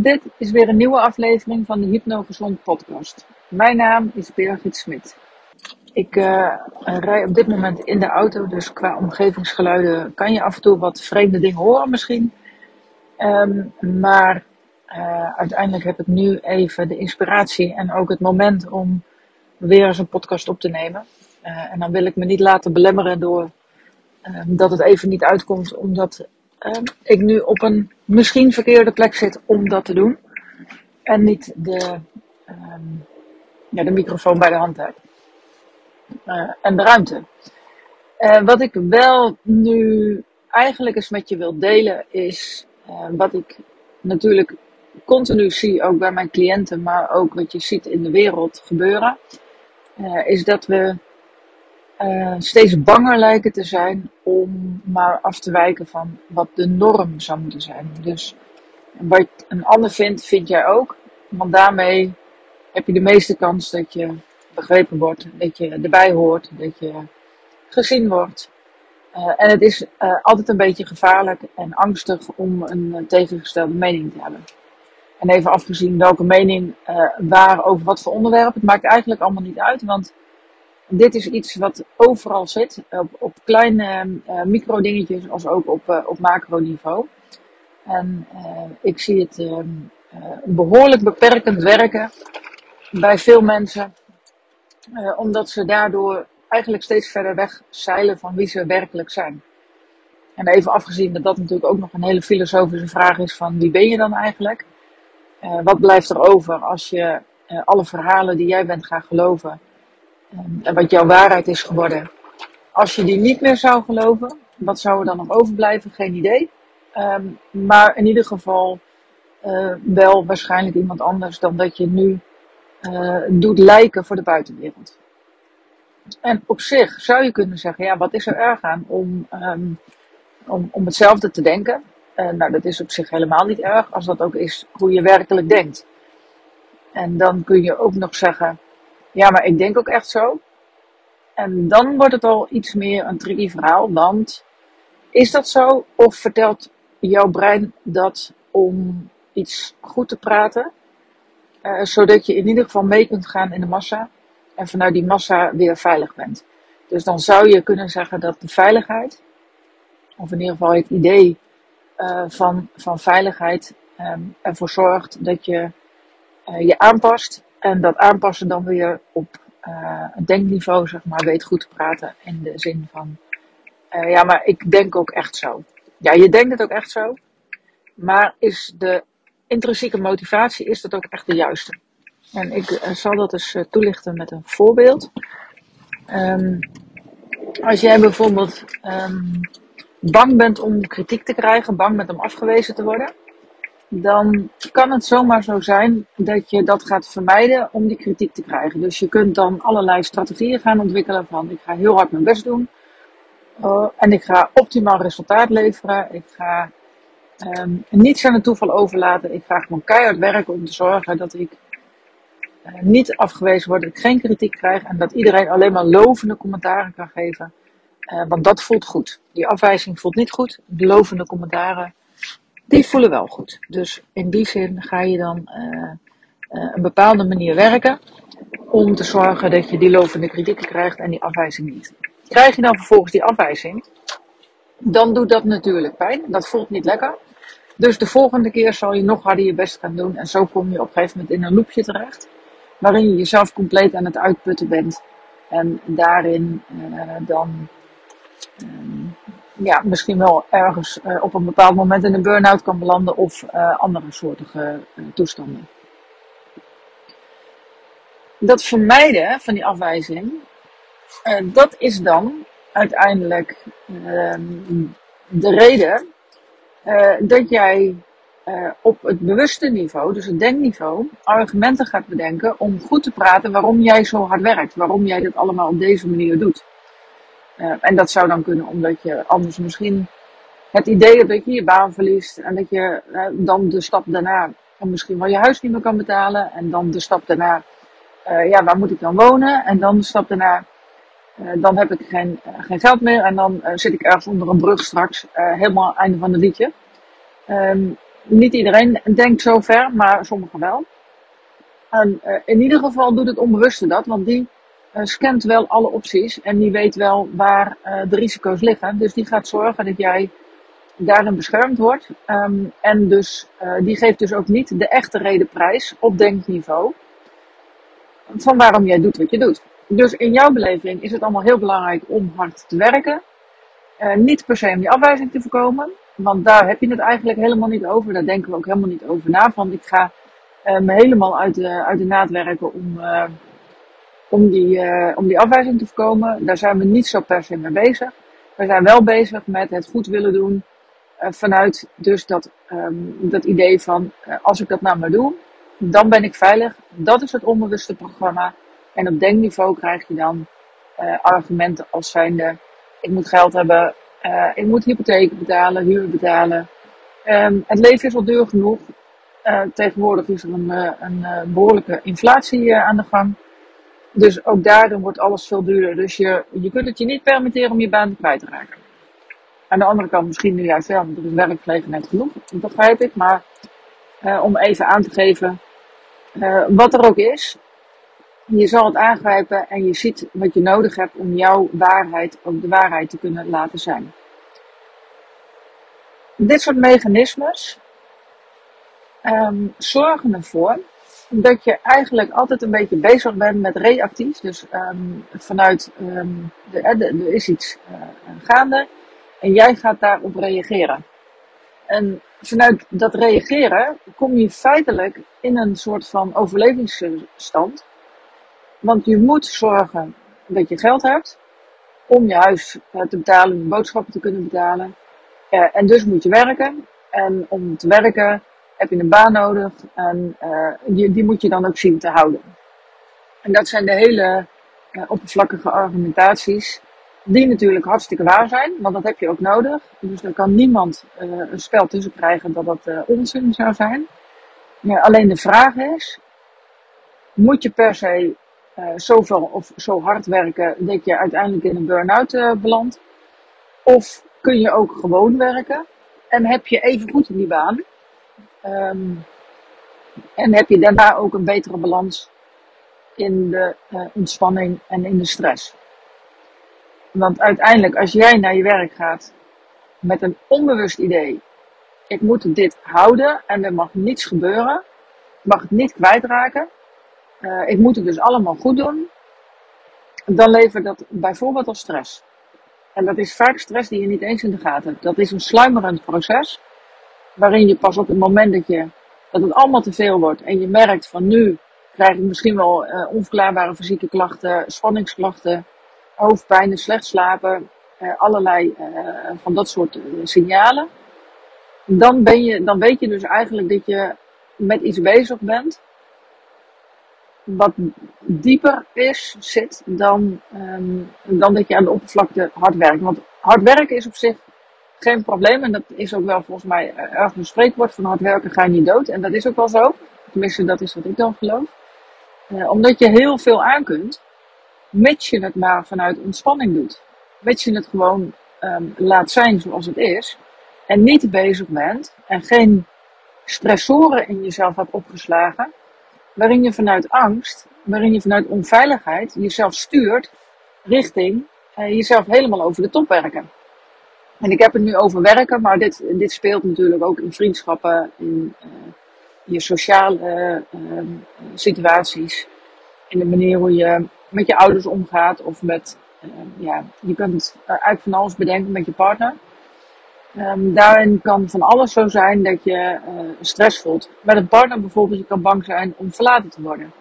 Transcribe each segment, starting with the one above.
Dit is weer een nieuwe aflevering van de Hypnogezond podcast. Mijn naam is Birgit Smit. Ik uh, rij op dit moment in de auto, dus qua omgevingsgeluiden kan je af en toe wat vreemde dingen horen misschien. Um, maar uh, uiteindelijk heb ik nu even de inspiratie en ook het moment om weer eens een podcast op te nemen. Uh, en dan wil ik me niet laten belemmeren door dat het even niet uitkomt, omdat uh, ik nu op een misschien verkeerde plek zit om dat te doen. En niet de, uh, ja, de microfoon bij de hand heb. Uh, en de ruimte. Uh, wat ik wel nu eigenlijk eens met je wil delen is uh, wat ik natuurlijk continu zie, ook bij mijn cliënten, maar ook wat je ziet in de wereld gebeuren. is dat we uh, steeds banger lijken te zijn om maar af te wijken van wat de norm zou moeten zijn. Dus wat een ander vindt, vind jij ook. Want daarmee heb je de meeste kans dat je begrepen wordt, dat je erbij hoort, dat je gezien wordt. Uh, en het is uh, altijd een beetje gevaarlijk en angstig om een tegengestelde mening te hebben. En even afgezien welke mening waar over wat voor onderwerp, het maakt eigenlijk allemaal niet uit, want dit is iets wat overal zit, op, op kleine uh, micro dingetjes als ook op, uh, op macro niveau. En uh, ik zie het ehm, behoorlijk beperkend werken bij veel mensen, omdat ze daardoor eigenlijk steeds verder weg zeilen van wie ze werkelijk zijn. En even afgezien dat dat natuurlijk ook nog een hele filosofische vraag is van wie ben je dan eigenlijk? wat blijft er over als je alle verhalen die jij bent gaan geloven, en wat jouw waarheid is geworden. Als je die niet meer zou geloven, wat zou er dan nog overblijven? Geen idee. Um, maar in ieder geval uh, wel waarschijnlijk iemand anders dan dat je nu uh, doet lijken voor de buitenwereld. En op zich zou je kunnen zeggen, ja, wat is er erg aan om, um, om, om hetzelfde te denken? Uh, nou, dat is op zich helemaal niet erg, als dat ook is hoe je werkelijk denkt. En dan kun je ook nog zeggen, ja, maar ik denk ook echt zo. En dan wordt het al iets meer een tricky verhaal, want is dat zo? Of vertelt jouw brein dat om iets goed te praten, uh, zodat je in ieder geval mee kunt gaan in de massa en vanuit die massa weer veilig bent? Dus dan zou je kunnen zeggen dat de veiligheid, of in ieder geval het idee uh, van, van veiligheid, um, ervoor zorgt dat je uh, je aanpast en dat aanpassen dan weer op uh, denkniveau, zeg maar, weet goed te praten. In de zin van, uh, ja, maar ik denk ook echt zo. Ja, je denkt het ook echt zo. Maar is de intrinsieke motivatie, is dat ook echt de juiste? En ik uh, zal dat eens toelichten met een voorbeeld. Um, als jij bijvoorbeeld um, bang bent om kritiek te krijgen, bang bent om afgewezen te worden dan kan het zomaar zo zijn dat je dat gaat vermijden om die kritiek te krijgen. Dus je kunt dan allerlei strategieën gaan ontwikkelen van ik ga heel hard mijn best doen uh, en ik ga optimaal resultaat leveren. Ik ga um, niets aan het toeval overlaten. Ik ga gewoon keihard werken om te zorgen dat ik uh, niet afgewezen word, dat ik geen kritiek krijg en dat iedereen alleen maar lovende commentaren kan geven. Uh, want dat voelt goed. Die afwijzing voelt niet goed. De lovende commentaren die voelen wel goed. Dus in die zin ga je dan uh, uh, een bepaalde manier werken om te zorgen dat je die lovende kritiek krijgt en die afwijzing niet. Krijg je dan vervolgens die afwijzing, dan doet dat natuurlijk pijn. Dat voelt niet lekker. Dus de volgende keer zal je nog harder je best gaan doen. En zo kom je op een gegeven moment in een loopje terecht. Waarin je jezelf compleet aan het uitputten bent. En daarin uh, dan um, ja, misschien wel ergens uh, op een bepaald moment in een burn-out kan belanden of uh, andere soortige uh, toestanden. Dat vermijden van die afwijzing, dat is dan uiteindelijk ehm, de reden dat jij op het bewuste niveau, dus het denkniveau, argumenten gaat bedenken om goed te praten waarom jij zo hard werkt, waarom jij dit allemaal op deze manier doet. Uh, en dat zou dan kunnen omdat je anders misschien het idee hebt dat je je baan verliest. En dat je uh, dan de stap daarna misschien wel je huis niet meer kan betalen. En dan de stap daarna, uh, ja, waar moet ik dan wonen? En dan de stap daarna, dan heb ik geen, geen geld meer. En dan zit ik ergens onder een brug straks, helemaal einde van het liedje. Um, niet iedereen denkt zo ver, maar sommigen wel. En in ieder geval doet het onbewuste dat, want die scant wel alle opties en die weet wel waar uh, de risico's liggen. Dus die gaat zorgen dat jij daarin beschermd wordt. Um, en dus, die geeft dus ook niet de echte reden prijs op denkniveau van waarom jij doet wat je doet. Dus in jouw beleving is het allemaal heel belangrijk om hard te werken. niet per se om die afwijzing te voorkomen, want daar heb je het eigenlijk helemaal niet over. Daar denken we ook helemaal niet over na. Van ik ga me helemaal uit de, uit de naad werken om, om, die, uh, om die afwijzing te voorkomen. Daar zijn we niet zo per se mee bezig. We zijn wel bezig met het goed willen doen. vanuit dus dat, um, dat idee van als ik dat nou maar doe, dan ben ik veilig. Dat is het onbewuste programma. En op denkniveau krijg je dan argumenten als zijnde ik moet geld hebben, ik moet hypotheek betalen, huur betalen. Um, het leven is al duur genoeg. Tegenwoordig is er een, een behoorlijke inflatie aan de gang. Dus ook daardoor wordt alles veel duurder. Dus je, je kunt het je niet permitteren om je baan kwijt te raken. Aan de andere kant misschien nu juist wel, want er is werkgelegenheid genoeg. Dat begrijp ik. Maar om even aan te geven wat er ook is. Je zal het aangrijpen en je ziet wat je nodig hebt om jouw waarheid ook de waarheid te kunnen laten zijn. Dit soort mechanismes um, zorgen ervoor dat je eigenlijk altijd een beetje bezig bent met reactief. Dus um, vanuit um, er is iets uh, gaande en jij gaat daarop reageren. En vanuit dat reageren kom je feitelijk in een soort van overlevingsstand. Want je moet zorgen dat je geld hebt om je huis uh, te betalen, je boodschappen te kunnen betalen. Uh, en dus moet je werken. En om te werken heb je een baan nodig en uh, die, die moet je dan ook zien te houden. En dat zijn de hele uh, oppervlakkige argumentaties, die natuurlijk hartstikke waar zijn, want dat heb je ook nodig. Dus er kan niemand uh, een spel tussen krijgen dat dat onzin zou zijn. Alleen de vraag is, moet je per se zoveel of zo hard werken dat je uiteindelijk in een burn-out belandt? Of kun je ook gewoon werken en heb je even goed in die baan, Um, en heb je daarna ook een betere balans in de uh, ontspanning en in de stress. Want uiteindelijk, als jij naar je werk gaat met een onbewust idee, ik moet dit houden en er mag niets gebeuren, ik mag het niet kwijtraken, uh, ik moet het dus allemaal goed doen, dan levert dat bijvoorbeeld al stress. En dat is vaak stress die je niet eens in de gaten hebt. Dat is een sluimerend proces waarin je pas op het moment dat, je, dat het allemaal te veel wordt en je merkt van nu krijg ik misschien wel uh, onverklaarbare fysieke klachten, spanningsklachten, hoofdpijn, slecht slapen, uh, allerlei uh, van dat soort signalen. Dan, ben je, dan weet je dus eigenlijk dat je met iets bezig bent wat dieper is, zit, dan, um, dan dat je aan de oppervlakte hard werkt. Want hard werken is op zich geen probleem. En dat is ook wel volgens mij eh, ergens een spreekwoord van hard werken ga je niet dood. En dat is ook wel zo. Tenminste, dat is wat ik dan geloof. Uh, omdat je heel veel aan kunt, mits je het maar vanuit ontspanning doet. Mits je het gewoon um, laat zijn zoals het is. En niet bezig bent en geen stressoren in jezelf hebt opgeslagen. Waarin je vanuit angst, waarin je vanuit onveiligheid jezelf stuurt richting uh, jezelf helemaal over de top werken. En ik heb het nu over werken, maar dit, dit speelt natuurlijk ook in vriendschappen, in uh, je sociale uh, situaties, in de manier hoe je met je ouders omgaat of met, uh, ja, je kunt eigenlijk van alles bedenken met je partner. Um, daarin kan van alles zo zijn dat je stress voelt. Met een partner bijvoorbeeld, je kan bang zijn om verlaten te worden.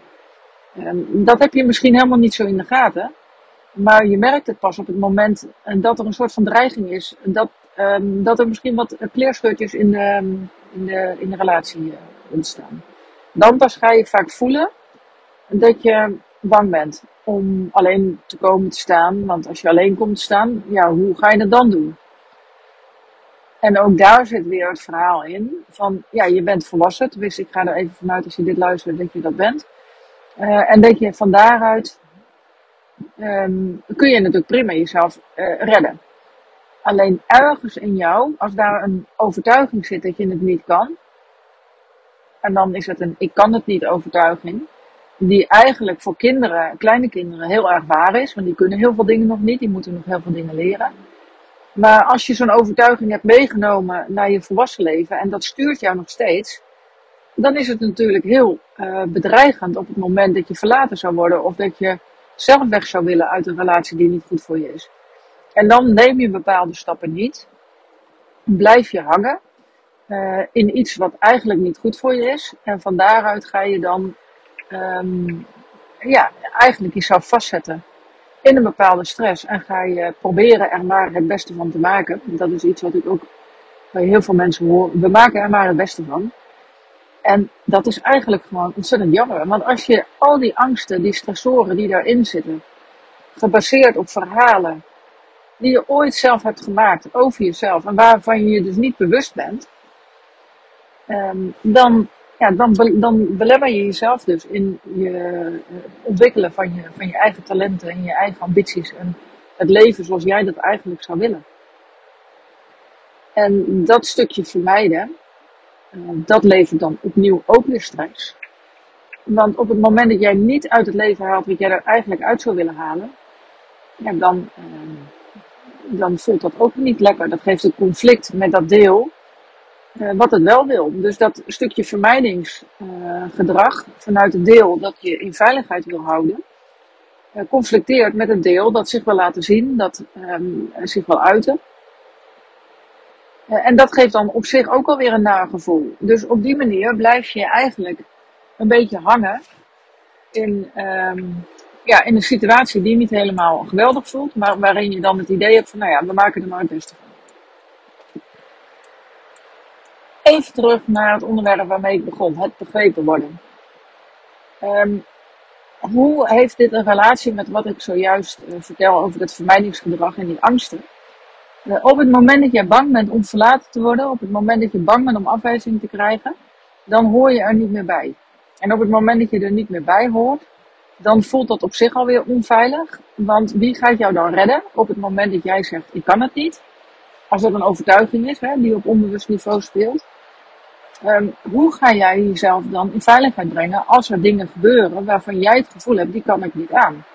Um, dat heb je misschien helemaal niet zo in de gaten. Maar je merkt het pas op het moment dat er een soort van dreiging is. Dat, um, dat er misschien wat kleerscheurtjes in de, in de, in de relatie uh, ontstaan. Dan pas ga je vaak voelen dat je bang bent om alleen te komen te staan. Want als je alleen komt te staan, ja, hoe ga je dat dan doen? En ook daar zit weer het verhaal in van, ja, je bent volwassen. Dus ik ga er even vanuit als je dit luistert dat je dat bent. Uh, en dat je van daaruit um, kun je natuurlijk prima jezelf uh, redden. Alleen ergens in jou, als daar een overtuiging zit dat je het niet kan, En dan is het een ik kan het niet overtuiging. Die eigenlijk voor kinderen, kleine kinderen, heel erg waar is. Want die kunnen heel veel dingen nog niet. Die moeten nog heel veel dingen leren. Maar als je zo'n overtuiging hebt meegenomen naar je volwassen leven. En dat stuurt jou nog steeds. Dan is het natuurlijk heel uh, bedreigend op het moment dat je verlaten zou worden. Of dat je zelf weg zou willen uit een relatie die niet goed voor je is. En dan neem je bepaalde stappen niet. Blijf je hangen uh, in iets wat eigenlijk niet goed voor je is. En van daaruit ga je dan um, ja, eigenlijk jezelf vastzetten in een bepaalde stress. En ga je proberen er maar het beste van te maken. Dat is iets wat ik ook bij heel veel mensen hoor. We maken er maar het beste van. En dat is eigenlijk gewoon ontzettend jammer. Want als je al die angsten, die stressoren die daarin zitten, gebaseerd op verhalen die je ooit zelf hebt gemaakt over jezelf en waarvan je je dus niet bewust bent, um, dan, ja, dan, dan belemmer je jezelf dus in je uh, ontwikkelen van je, van je eigen talenten en je eigen ambities en het leven zoals jij dat eigenlijk zou willen. En dat stukje vermijden, dat levert dan opnieuw ook weer stress. Want op het moment dat jij niet uit het leven haalt wat jij er eigenlijk uit zou willen halen, dan, uh, dan voelt dat ook niet lekker. Dat geeft een conflict met dat deel uh, wat het wel wil. Dus dat stukje vermijdingsgedrag vanuit het deel dat je in veiligheid wil houden, conflicteert met het deel dat zich wil laten zien, dat um, zich wil uiten. En dat geeft dan op zich ook alweer een naar gevoel. Dus op die manier blijf je eigenlijk een beetje hangen in, um, ja, in een situatie die niet helemaal geweldig voelt, maar waarin je dan het idee hebt van, nou ja, we maken er maar het beste van. Even terug naar het onderwerp waarmee ik begon, het begrepen worden. Um, hoe heeft dit een relatie met wat ik zojuist uh, vertel over het vermijdingsgedrag en die angsten? Uh, op het moment dat jij bang bent om verlaten te worden, op het moment dat je bang bent om afwijzing te krijgen, dan hoor je er niet meer bij. En op het moment dat je er niet meer bij hoort, dan voelt dat op zich alweer onveilig. Want wie gaat jou dan redden op het moment dat jij zegt, ik kan het niet? Als dat een overtuiging is, hè, die op onbewust niveau speelt. Um, hoe ga jij jezelf dan in veiligheid brengen als er dingen gebeuren waarvan jij het gevoel hebt, die kan ik niet aan?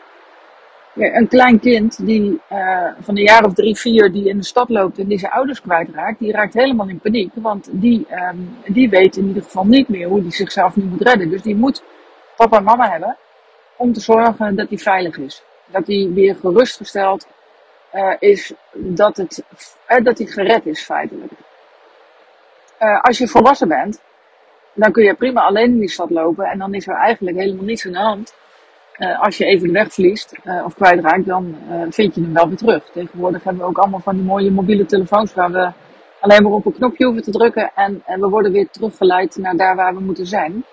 Een klein kind die uh, van een jaar of drie, vier die in de stad loopt en die zijn ouders kwijtraakt, die raakt helemaal in paniek. Want die, um, die weet in ieder geval niet meer hoe hij zichzelf nu moet redden. Dus die moet papa en mama hebben om te zorgen dat hij veilig is. Dat hij weer gerustgesteld uh, is dat, het, uh, dat hij gered is feitelijk. Als je volwassen bent, dan kun je prima alleen in die stad lopen en dan is er eigenlijk helemaal niets aan de hand. Uh, als je even de weg verliest uh, of kwijtraakt, dan vind je hem wel weer terug. Tegenwoordig hebben we ook allemaal van die mooie mobiele telefoons waar we alleen maar op een knopje hoeven te drukken en, en we worden weer teruggeleid naar daar waar we moeten zijn.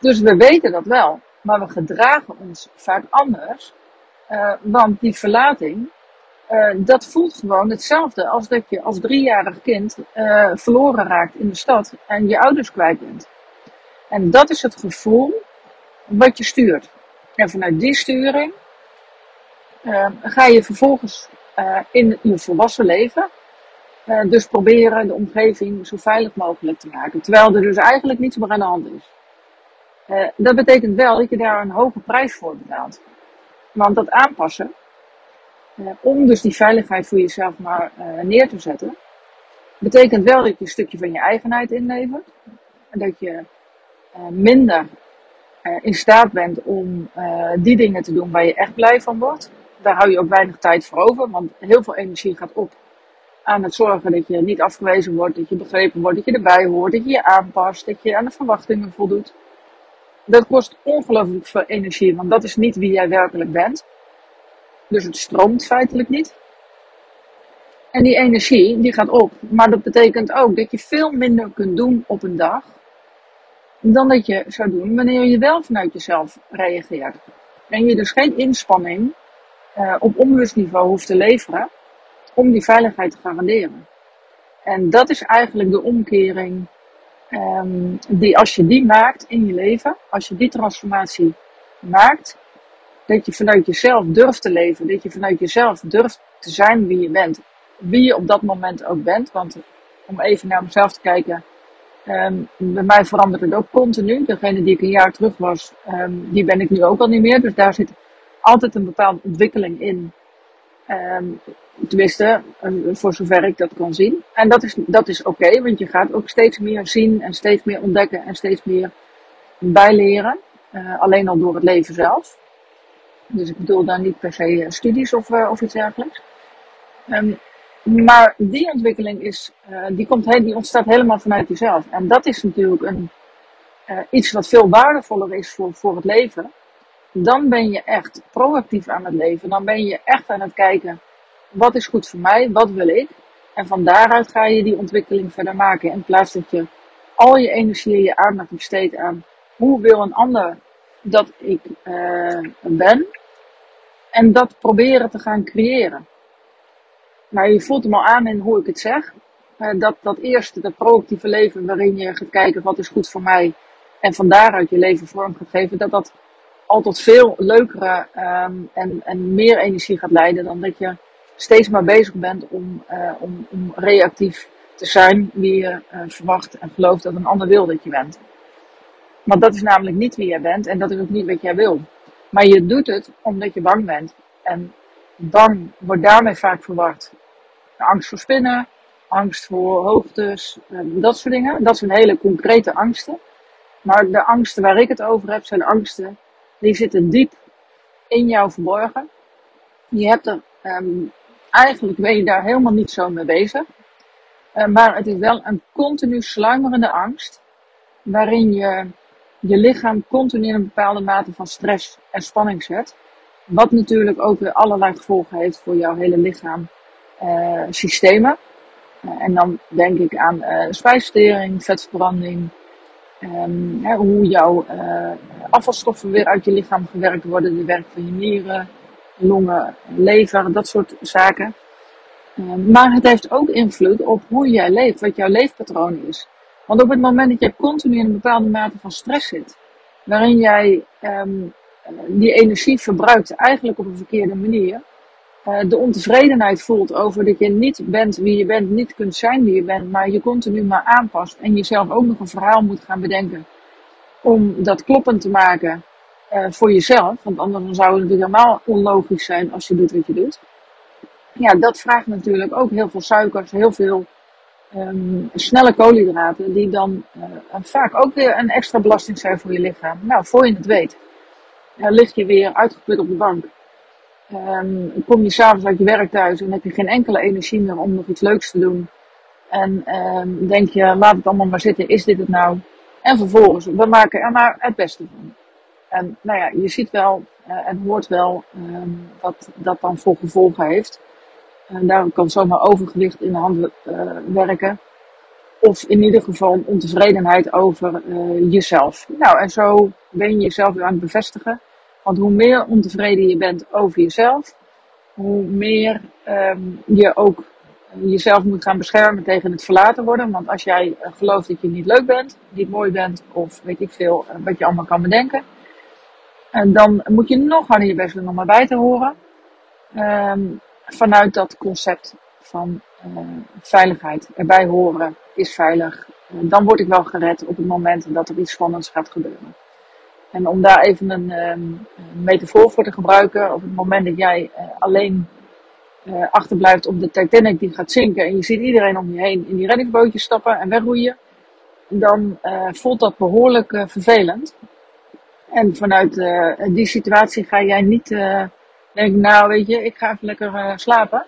Dus we weten dat wel, maar we gedragen ons vaak anders. want die verlating, dat voelt gewoon hetzelfde als dat je als driejarig kind verloren raakt in de stad en je ouders kwijt bent. En dat is het gevoel wat je stuurt. En vanuit die sturing uh, ga je vervolgens in je volwassen leven dus proberen de omgeving zo veilig mogelijk te maken. Terwijl er dus eigenlijk niets meer aan de hand is. dat betekent wel dat je daar een hoge prijs voor betaalt. Want dat aanpassen, om dus die veiligheid voor jezelf maar neer te zetten, betekent wel dat je een stukje van je eigenheid inlevert. En dat je minder in staat bent om die dingen te doen waar je echt blij van wordt. Daar hou je ook weinig tijd voor over, want heel veel energie gaat op aan het zorgen dat je niet afgewezen wordt, dat je begrepen wordt, dat je erbij hoort, dat je je aanpast, dat je aan de verwachtingen voldoet. Dat kost ongelooflijk veel energie, want dat is niet wie jij werkelijk bent. Dus het stroomt feitelijk niet. En die energie, die gaat op. Maar dat betekent ook dat je veel minder kunt doen op een dag. Dan dat je zou doen wanneer je wel vanuit jezelf reageert. En je dus geen inspanning uh, op onbewust niveau hoeft te leveren om die veiligheid te garanderen. En dat is eigenlijk de omkering um, die als je die maakt in je leven, als je die transformatie maakt, dat je vanuit jezelf durft te leven. Dat je vanuit jezelf durft te zijn wie je bent. Wie je op dat moment ook bent. Want om even naar mezelf te kijken. Ehm, bij mij verandert het ook continu. Degene die ik een jaar terug was, ehm, die ben ik nu ook al niet meer. Dus daar zit altijd een bepaalde ontwikkeling in. Um, tenminste, voor zover ik dat kan zien. En dat is, dat is oké, want je gaat ook steeds meer zien en steeds meer ontdekken en steeds meer bijleren. Uh, alleen al door het leven zelf. Dus ik bedoel daar niet per se eh, studies of, of iets dergelijks. Maar die ontwikkeling is, uh, die, komt die ontstaat helemaal vanuit jezelf. En dat is natuurlijk een, iets wat veel waardevoller is voor, voor het leven dan ben je echt proactief aan het leven. Dan ben je echt aan het kijken, wat is goed voor mij, wat wil ik? En van daaruit ga je die ontwikkeling verder maken. In plaats dat je al je energie en je aandacht besteedt aan hoe wil een ander dat ik uh, ben. En dat proberen te gaan creëren. Nou, je voelt hem al aan in hoe ik het zeg. Uh, dat, dat eerste, dat proactieve leven waarin je gaat kijken wat is goed voor mij. En van daaruit je leven vorm gaat geven. Dat dat altijd veel leukere um, en, en meer energie gaat leiden dan dat je steeds maar bezig bent om, uh, om, om reactief te zijn wie je uh, verwacht en gelooft dat een ander wil dat je bent. Want dat is namelijk niet wie jij bent en dat is ook niet wat jij wil. Maar je doet het omdat je bang bent. En bang wordt daarmee vaak verward. Angst voor spinnen, angst voor hoogtes, uh, dat soort dingen. Dat zijn hele concrete angsten. Maar de angsten waar ik het over heb, zijn angsten die zitten diep in jou verborgen. Je hebt er, um, eigenlijk ben je daar helemaal niet zo mee bezig. Uh, maar het is wel een continu sluimerende angst, waarin je je lichaam continu in een bepaalde mate van stress en spanning zet. Wat natuurlijk ook weer allerlei gevolgen heeft voor jouw hele lichaam, systemen. Uh, en dan denk ik aan uh, spijsvertering, vetverbranding, hè, hoe jouw afvalstoffen weer uit je lichaam gewerkt worden, de werk van je nieren, longen, lever, dat soort zaken. Um, maar het heeft ook invloed op hoe jij leeft, wat jouw leefpatroon is. Want op het moment dat je continu in een bepaalde mate van stress zit, waarin jij um, die energie verbruikt eigenlijk op een verkeerde manier, uh, de ontevredenheid voelt over dat je niet bent wie je bent, niet kunt zijn wie je bent, maar je continu maar aanpast en jezelf ook nog een verhaal moet gaan bedenken om dat kloppend te maken uh, voor jezelf. Want anders zou het helemaal onlogisch zijn als je doet wat je doet. Ja, dat vraagt natuurlijk ook heel veel suikers, heel veel um, snelle koolhydraten, die dan uh, vaak ook weer een extra belasting zijn voor je lichaam. Nou, voor je het weet, lig je weer uitgeput op de bank. Um, kom je s'avonds uit je werk thuis en heb je geen enkele energie meer om nog iets leuks te doen. En um, denk je, laat het allemaal maar zitten, is dit het nou? En vervolgens, we maken er maar het beste van. En nou ja, je ziet wel uh, en hoort wel um, wat dat dan voor gevolgen heeft. En daarom kan zomaar overgewicht in de hand uh, werken. Of in ieder geval ontevredenheid over uh, jezelf. Nou, en zo ben je jezelf weer aan het bevestigen. Want hoe meer ontevreden je bent over jezelf, hoe meer um, je ook jezelf moet gaan beschermen tegen het verlaten worden. Want als jij uh, gelooft dat je niet leuk bent, niet mooi bent, of weet ik veel uh, wat je allemaal kan bedenken. En dan moet je nog harder je best doen om erbij te horen. Um, vanuit dat concept van uh, veiligheid. Erbij horen is veilig. dan word ik wel gered op het moment dat er iets spannends gaat gebeuren. En om daar even een, um, metafoor voor te gebruiken, op het moment dat jij uh, alleen uh, achterblijft op de Titanic die gaat zinken en je ziet iedereen om je heen in die reddingsbootjes stappen en wegroeien, dan uh, voelt dat behoorlijk vervelend. En vanuit die situatie ga jij niet denken, nou weet je, ik ga even lekker slapen.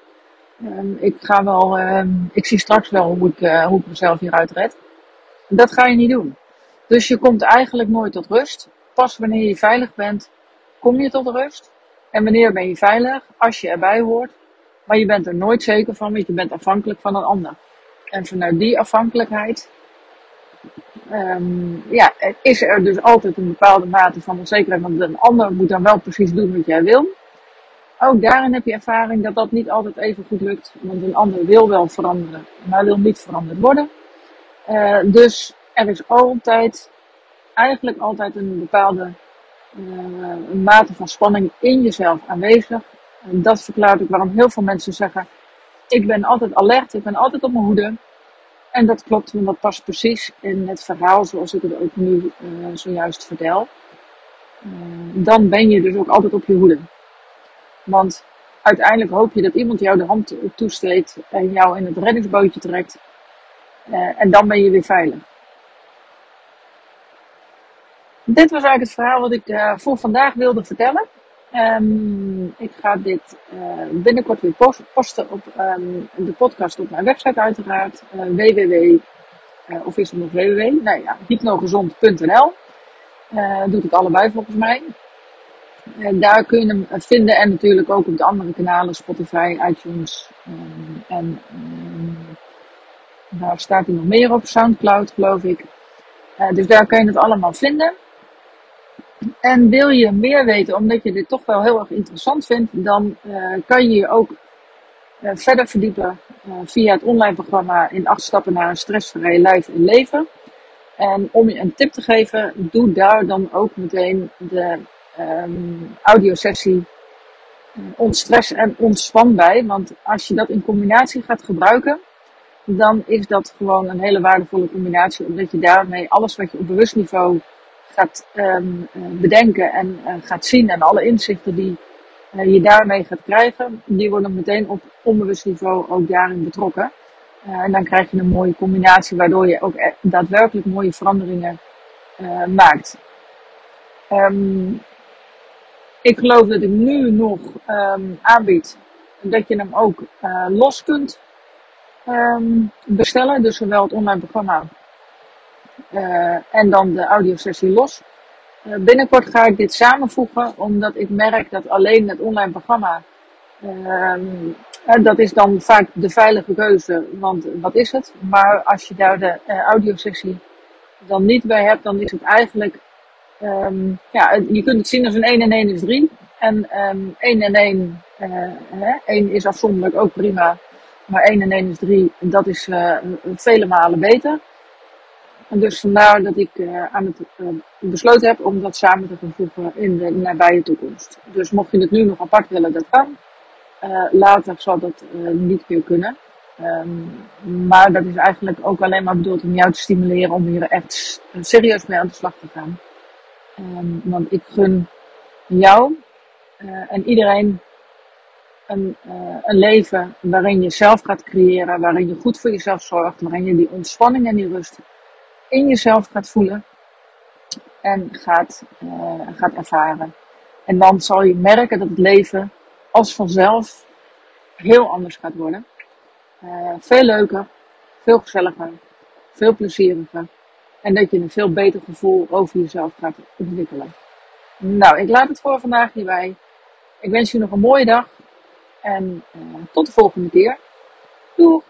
Um, ik ga wel, um, ik zie straks wel hoe ik, hoe ik mezelf hieruit red. Dat ga je niet doen. Dus je komt eigenlijk nooit tot rust pas wanneer je veilig bent, kom je tot rust. En wanneer ben je veilig? Als je erbij hoort. Maar je bent er nooit zeker van, want je bent afhankelijk van een ander. En vanuit die afhankelijkheid um, ja, is er dus altijd een bepaalde mate van onzekerheid. Want een ander moet dan wel precies doen wat jij wil. Ook daarin heb je ervaring dat dat niet altijd even goed lukt. Want een ander wil wel veranderen, maar wil niet veranderd worden. Uh, dus er is altijd eigenlijk altijd een bepaalde een mate van spanning in jezelf aanwezig. En dat verklaart ook waarom heel veel mensen zeggen: Ik ben altijd alert, ik ben altijd op mijn hoede. En dat klopt, want dat past precies in het verhaal zoals ik het ook nu uh, zojuist vertel. Uh, dan ben je dus ook altijd op je hoede. Want uiteindelijk hoop je dat iemand jou de hand toesteekt en jou in het reddingsbootje trekt. En dan ben je weer veilig. Dit was eigenlijk het verhaal wat ik uh, voor vandaag wilde vertellen. Um, ik ga dit uh, binnenkort weer post posten op um, de podcast op mijn website uiteraard. Uh, www, of is het nog www? Nee, ja, hypnogezond.nl. doet het allebei volgens mij. daar kun je hem vinden en natuurlijk ook op de andere kanalen Spotify, iTunes um, en daar staat hij nog meer op, Soundcloud geloof ik. dus daar kun je het allemaal vinden. En wil je meer weten, omdat je dit toch wel heel erg interessant vindt, dan uh, kan je je ook uh, verder verdiepen uh, via het online programma in acht stappen naar een stressvrij lijf en leven. En om je een tip te geven, doe daar dan ook meteen de um, audiosessie ontstress en ontspan bij. Want als je dat in combinatie gaat gebruiken, dan is dat gewoon een hele waardevolle combinatie, omdat je daarmee alles wat je op bewust niveau gaat um, bedenken en uh, gaat zien en alle inzichten die uh, je daarmee gaat krijgen, die worden meteen op onbewust niveau ook daarin betrokken. En dan krijg je een mooie combinatie waardoor je ook e-, daadwerkelijk mooie veranderingen maakt. Um, ik geloof dat ik nu nog um, aanbied dat je hem ook los kunt bestellen. Dus zowel het online programma en dan de audiosessie los. Uh, binnenkort ga ik dit samenvoegen, omdat ik merk dat alleen het online programma, uh, dat is dan vaak de veilige keuze, want wat is het? Maar als je daar de uh, audiosessie dan niet bij hebt, dan is het eigenlijk, um, ja, je kunt het zien als een 1 en 1 is 3. En um, 1 en 1, uh, 1 is afzonderlijk ook prima, maar 1 en 1 is 3, dat is uh, vele malen beter. En dus vandaar dat ik uh, aan het uh, besloten heb om dat samen te gaan in de nabije toekomst. Dus mocht je het nu nog apart willen, dat kan. Uh, later zal dat niet meer kunnen. Um, maar dat is eigenlijk ook alleen maar bedoeld om jou te stimuleren om hier echt serieus mee aan de slag te gaan. Um, want ik gun jou en iedereen een, een leven waarin je zelf gaat creëren, waarin je goed voor jezelf zorgt, waarin je die ontspanning en die rust in jezelf gaat voelen en gaat, uh, gaat ervaren. En dan zal je merken dat het leven als vanzelf heel anders gaat worden. Uh, veel leuker, veel gezelliger, veel plezieriger. En dat je een veel beter gevoel over jezelf gaat ontwikkelen. Nou, ik laat het voor vandaag hierbij. Ik wens je nog een mooie dag. En uh, tot de volgende keer. Doeg!